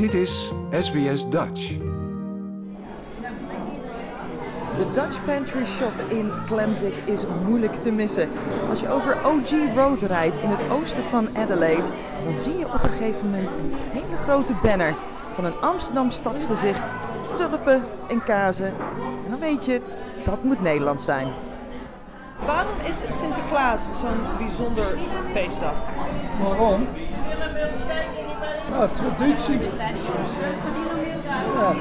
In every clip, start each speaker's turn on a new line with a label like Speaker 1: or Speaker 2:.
Speaker 1: Dit is SBS Dutch.
Speaker 2: De Dutch Pantry Shop in Clemzik is moeilijk te missen. Als je over OG Road rijdt in het oosten van Adelaide, dan zie je op een gegeven moment een hele grote banner van een Amsterdam stadsgezicht, tulpen en kazen. En dan weet je, dat moet Nederland zijn. Waarom is Sinterklaas zo'n bijzonder feestdag? Waarom?
Speaker 3: Ja, traditie. Ja.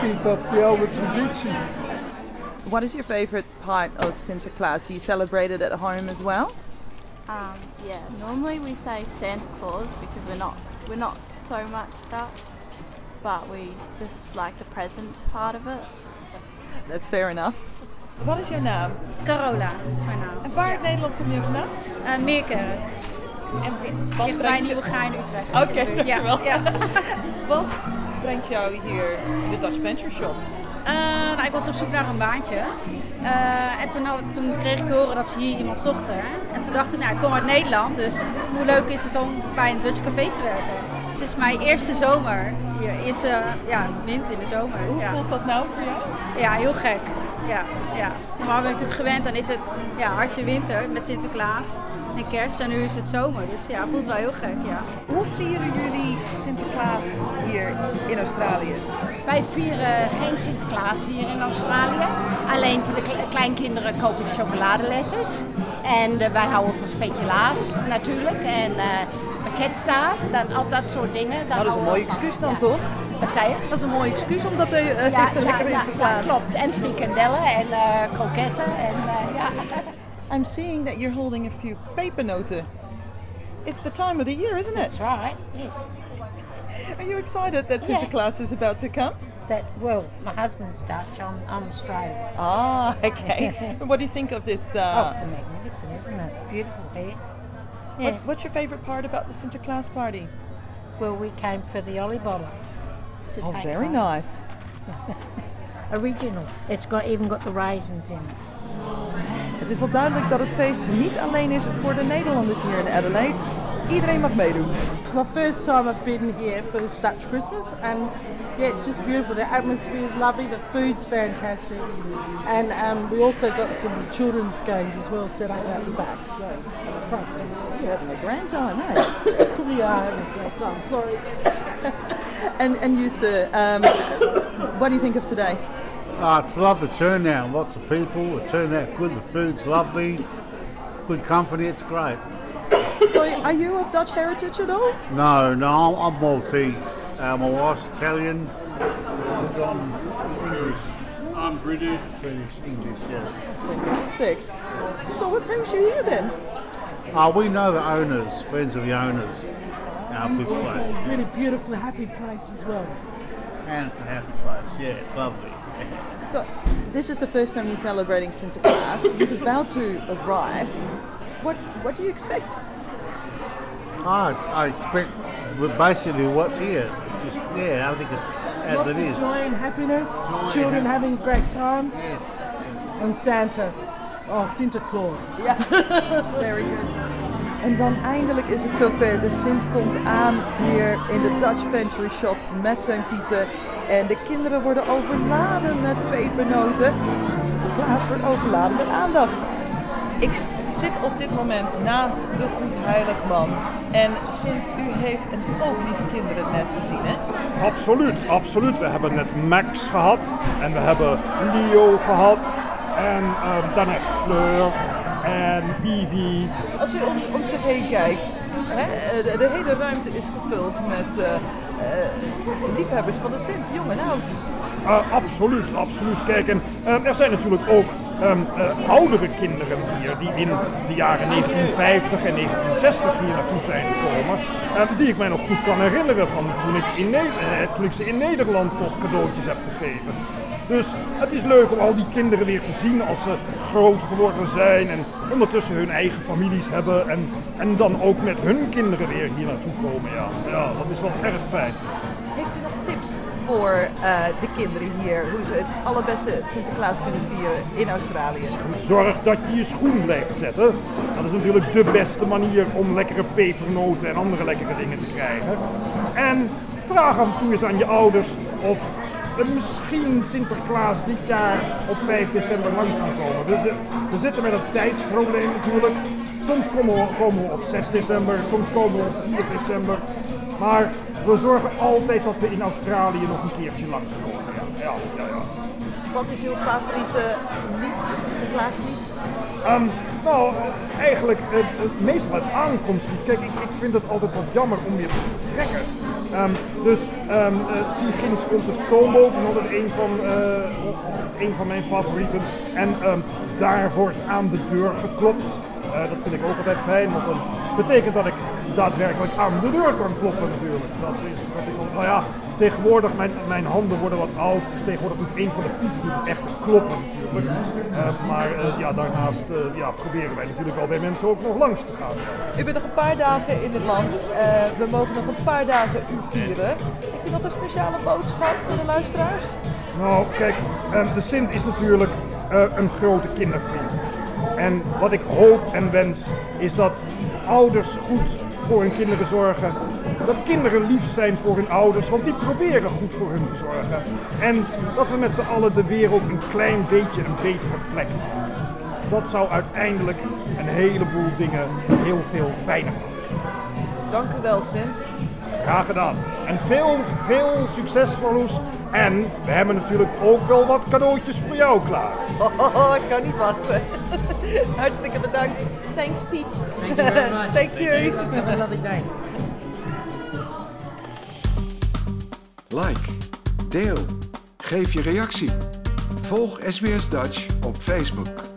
Speaker 3: Keep up the oude traditie.
Speaker 2: What is your favorite part of Sinterklaas? Do you celebrate it at home as well?
Speaker 4: Um, yeah, normally we say Santa Claus because we're not we're not so much Dutch, but we just like the present part of it.
Speaker 2: That's fair enough. Wat is jouw naam?
Speaker 5: Carola is mijn naam.
Speaker 2: En waar in Nederland kom je vandaan?
Speaker 5: Uh, Meerkerk.
Speaker 2: En
Speaker 5: Dichtbij
Speaker 2: brengt je-
Speaker 5: Nieuwegein, Utrecht.
Speaker 2: Oké, dankjewel.
Speaker 5: ja.
Speaker 2: Wat brengt jou hier in de Dutch Pantry Shop?
Speaker 5: Eh, nou, ik was op zoek naar een baantje. Eh, en toen, had, toen kreeg ik te horen dat ze hier iemand zochten. En toen dacht ik, nou, ik kom uit Nederland, dus hoe leuk is het om bij een Dutch café te werken? Het is mijn eerste zomer hier. Eerste ja, wind in de zomer.
Speaker 2: Hoe
Speaker 5: ja.
Speaker 2: voelt dat nou voor jou?
Speaker 5: ja, heel gek. Ja, ja. Normaal ben ik natuurlijk gewend, dan is het ja, hartje winter met Sinterklaas en kerst. En nu is het zomer, dus ja, het voelt wel heel gek, ja.
Speaker 2: Hoe vieren jullie Sinterklaas hier in Australië?
Speaker 6: Wij vieren geen Sinterklaas hier in Australië. Alleen voor de kle- kleinkinderen koop ik chocoladeletjes. En eh, wij houden van speculaas natuurlijk. En eh pakketstaaf, dan al dat soort dingen.
Speaker 2: Nou, dat is een mooi excuus dan
Speaker 6: Ja.
Speaker 2: toch?
Speaker 6: Wat zei je?
Speaker 2: Dat is een mooi excuus om dat eh,
Speaker 6: Ja,
Speaker 2: lekker
Speaker 6: ja,
Speaker 2: in te slaan.
Speaker 6: klopt. En frikandellen en eh kroketten. En, eh, ja.
Speaker 2: I'm seeing that you're holding a few pepernoten. It's the time of the year, isn't it?
Speaker 7: That's right. Yes.
Speaker 2: Are you excited that Sinterklaas is about to come?
Speaker 7: That well, my husband's Dutch. I'm, I'm Australian.
Speaker 2: Ah, okay. what do you think of this?
Speaker 7: oh,
Speaker 2: Uh,
Speaker 7: it's magnificent, isn't it? It's beautiful here. Yeah.
Speaker 2: what, what's your favorite part about the Sinterklaas party?
Speaker 7: Well, we came for the Ollie bottle. To
Speaker 2: Oh,
Speaker 7: take
Speaker 2: very
Speaker 7: home.
Speaker 2: nice.
Speaker 7: Original. It's got even got the raisins in it.
Speaker 2: Het is wel duidelijk dat het feest niet alleen is voor de Nederlanders hier in Adelaide. Iedereen mag meedoen.
Speaker 8: It's my first time I've been here for this Dutch Christmas, and yeah, it's just beautiful. The atmosphere is lovely, the food's fantastic, and um, we also got some children's games as well set up out the back, so at the front there.
Speaker 2: You're having a grand time, eh?
Speaker 8: We are having a great time. Sorry.
Speaker 2: And and you, sir, um, what do you think of today?
Speaker 9: Ah, it's lovely turnout. Lots of people. The turnout good. The food's lovely. Good company. It's great.
Speaker 2: So, are you of Dutch heritage at all?
Speaker 9: No, no, I'm, I'm Maltese. Uh, my wife's Italian. I'm English. I'm British. British, English, yes.
Speaker 2: Fantastic. So, what brings you here then?
Speaker 9: Uh, we know the owners, friends of the owners of this
Speaker 8: It's also
Speaker 9: place.
Speaker 8: a really beautiful, happy place as well.
Speaker 9: And it's a happy place. Yeah, it's lovely.
Speaker 2: So, this is the first time you're celebrating Santa Claus. He's about to arrive. What What do you expect?
Speaker 9: I, I expect well, basically what's here. It's just, yeah, I think it's as
Speaker 8: Lots
Speaker 9: it
Speaker 8: of joy and happiness,
Speaker 9: and
Speaker 8: children
Speaker 9: hap-
Speaker 8: having a great time,
Speaker 9: Yes.
Speaker 8: and Santa. Oh, Santa Claus.
Speaker 2: Ja, very good. En dan eindelijk is het zover. De Sint komt aan hier in de Dutch Pantry Shop met zijn pieten. En de kinderen worden overladen met pepernoten. En Sinterklaas wordt overladen met aandacht. Ik zit op dit moment naast de Goedheiligman. En Sint, u heeft een hoop lieve kinderen net gezien, hè?
Speaker 10: Absoluut, absoluut. We hebben net Max gehad en we hebben Leo gehad en uh, daarnet Fleur en Vivi.
Speaker 2: Als u om, om zich heen kijkt, hè, de, de hele ruimte is gevuld met eh, eh, liefhebbers van de Sint, jong en oud.
Speaker 10: Uh, absoluut, absoluut. Kijk, en er zijn natuurlijk ook um, oudere kinderen hier die in de jaren 1950 en 1960 hier naartoe zijn gekomen. Uh, die ik mij nog goed kan herinneren van toen ik, in ik ze in Nederland nog cadeautjes heb gegeven. Dus het is leuk om al die kinderen weer te zien als ze groot geworden zijn en ondertussen hun eigen families hebben. En, en dan ook met hun kinderen weer hier naartoe komen. Ja, ja dat is wel erg fijn.
Speaker 2: Heeft u nog tips voor eh, de kinderen hier, hoe ze het allerbeste Sinterklaas kunnen vieren in Australië?
Speaker 10: Zorg dat je je schoen blijft zetten. Dat is natuurlijk de beste manier om lekkere pepernoten en andere lekkere dingen te krijgen. En vraag en toe eens aan je ouders of misschien Sinterklaas dit jaar op 5 december langs kan komen. We, we zitten met een tijdsprobleem natuurlijk. Soms komen we op 6 december, soms komen we op 4 december. Maar we zorgen altijd dat we in Australië nog een keertje langskomen. Ja, ja, ja.
Speaker 2: Wat is uw favoriete lied, Sinterklaaslied?
Speaker 10: Ehm, nou, eigenlijk eh, eh, meestal het aankomstlied. Kijk, ik, ik vind het altijd wat jammer om weer te vertrekken. Ehm, dus zie ginds komt de stoomboot, dat is altijd een van, een van mijn favorieten. En daar wordt aan de deur geklopt. Eh, dat vind ik ook altijd fijn, want dat betekent dat ik daadwerkelijk aan de deur kan kloppen natuurlijk. Dat is, dat is al, nou ja, tegenwoordig, mijn, mijn handen worden wat oud, dus tegenwoordig doet een van de pieten doet echt kloppen natuurlijk. Eh, maar eh, ja, daarnaast ja, proberen wij natuurlijk wel bij mensen ook nog langs te gaan.
Speaker 2: U bent nog een paar dagen in het land. We mogen nog een paar dagen u vieren. Heeft u nog een speciale boodschap voor de luisteraars?
Speaker 10: Nou, kijk, de Sint is natuurlijk een grote kindervriend. En wat ik hoop en wens is dat ouders goed voor hun kinderen zorgen. Dat kinderen lief zijn voor hun ouders, want die proberen goed voor hun te zorgen. En dat we met z'n allen de wereld een klein beetje een betere plek maken. Dat zou uiteindelijk een heleboel dingen heel veel fijner maken.
Speaker 2: Dank u wel, Sint.
Speaker 10: Graag gedaan. En veel, veel succes, Marloes. En we hebben natuurlijk ook wel wat cadeautjes voor jou klaar.
Speaker 2: Oh, ik kan niet wachten. Hartstikke bedankt. Thanks, Piet.
Speaker 7: Thank you very much.
Speaker 2: Thank you.
Speaker 7: Have a lovely day.
Speaker 1: Like, deel, geef je reactie. Volg SBS Dutch op Facebook.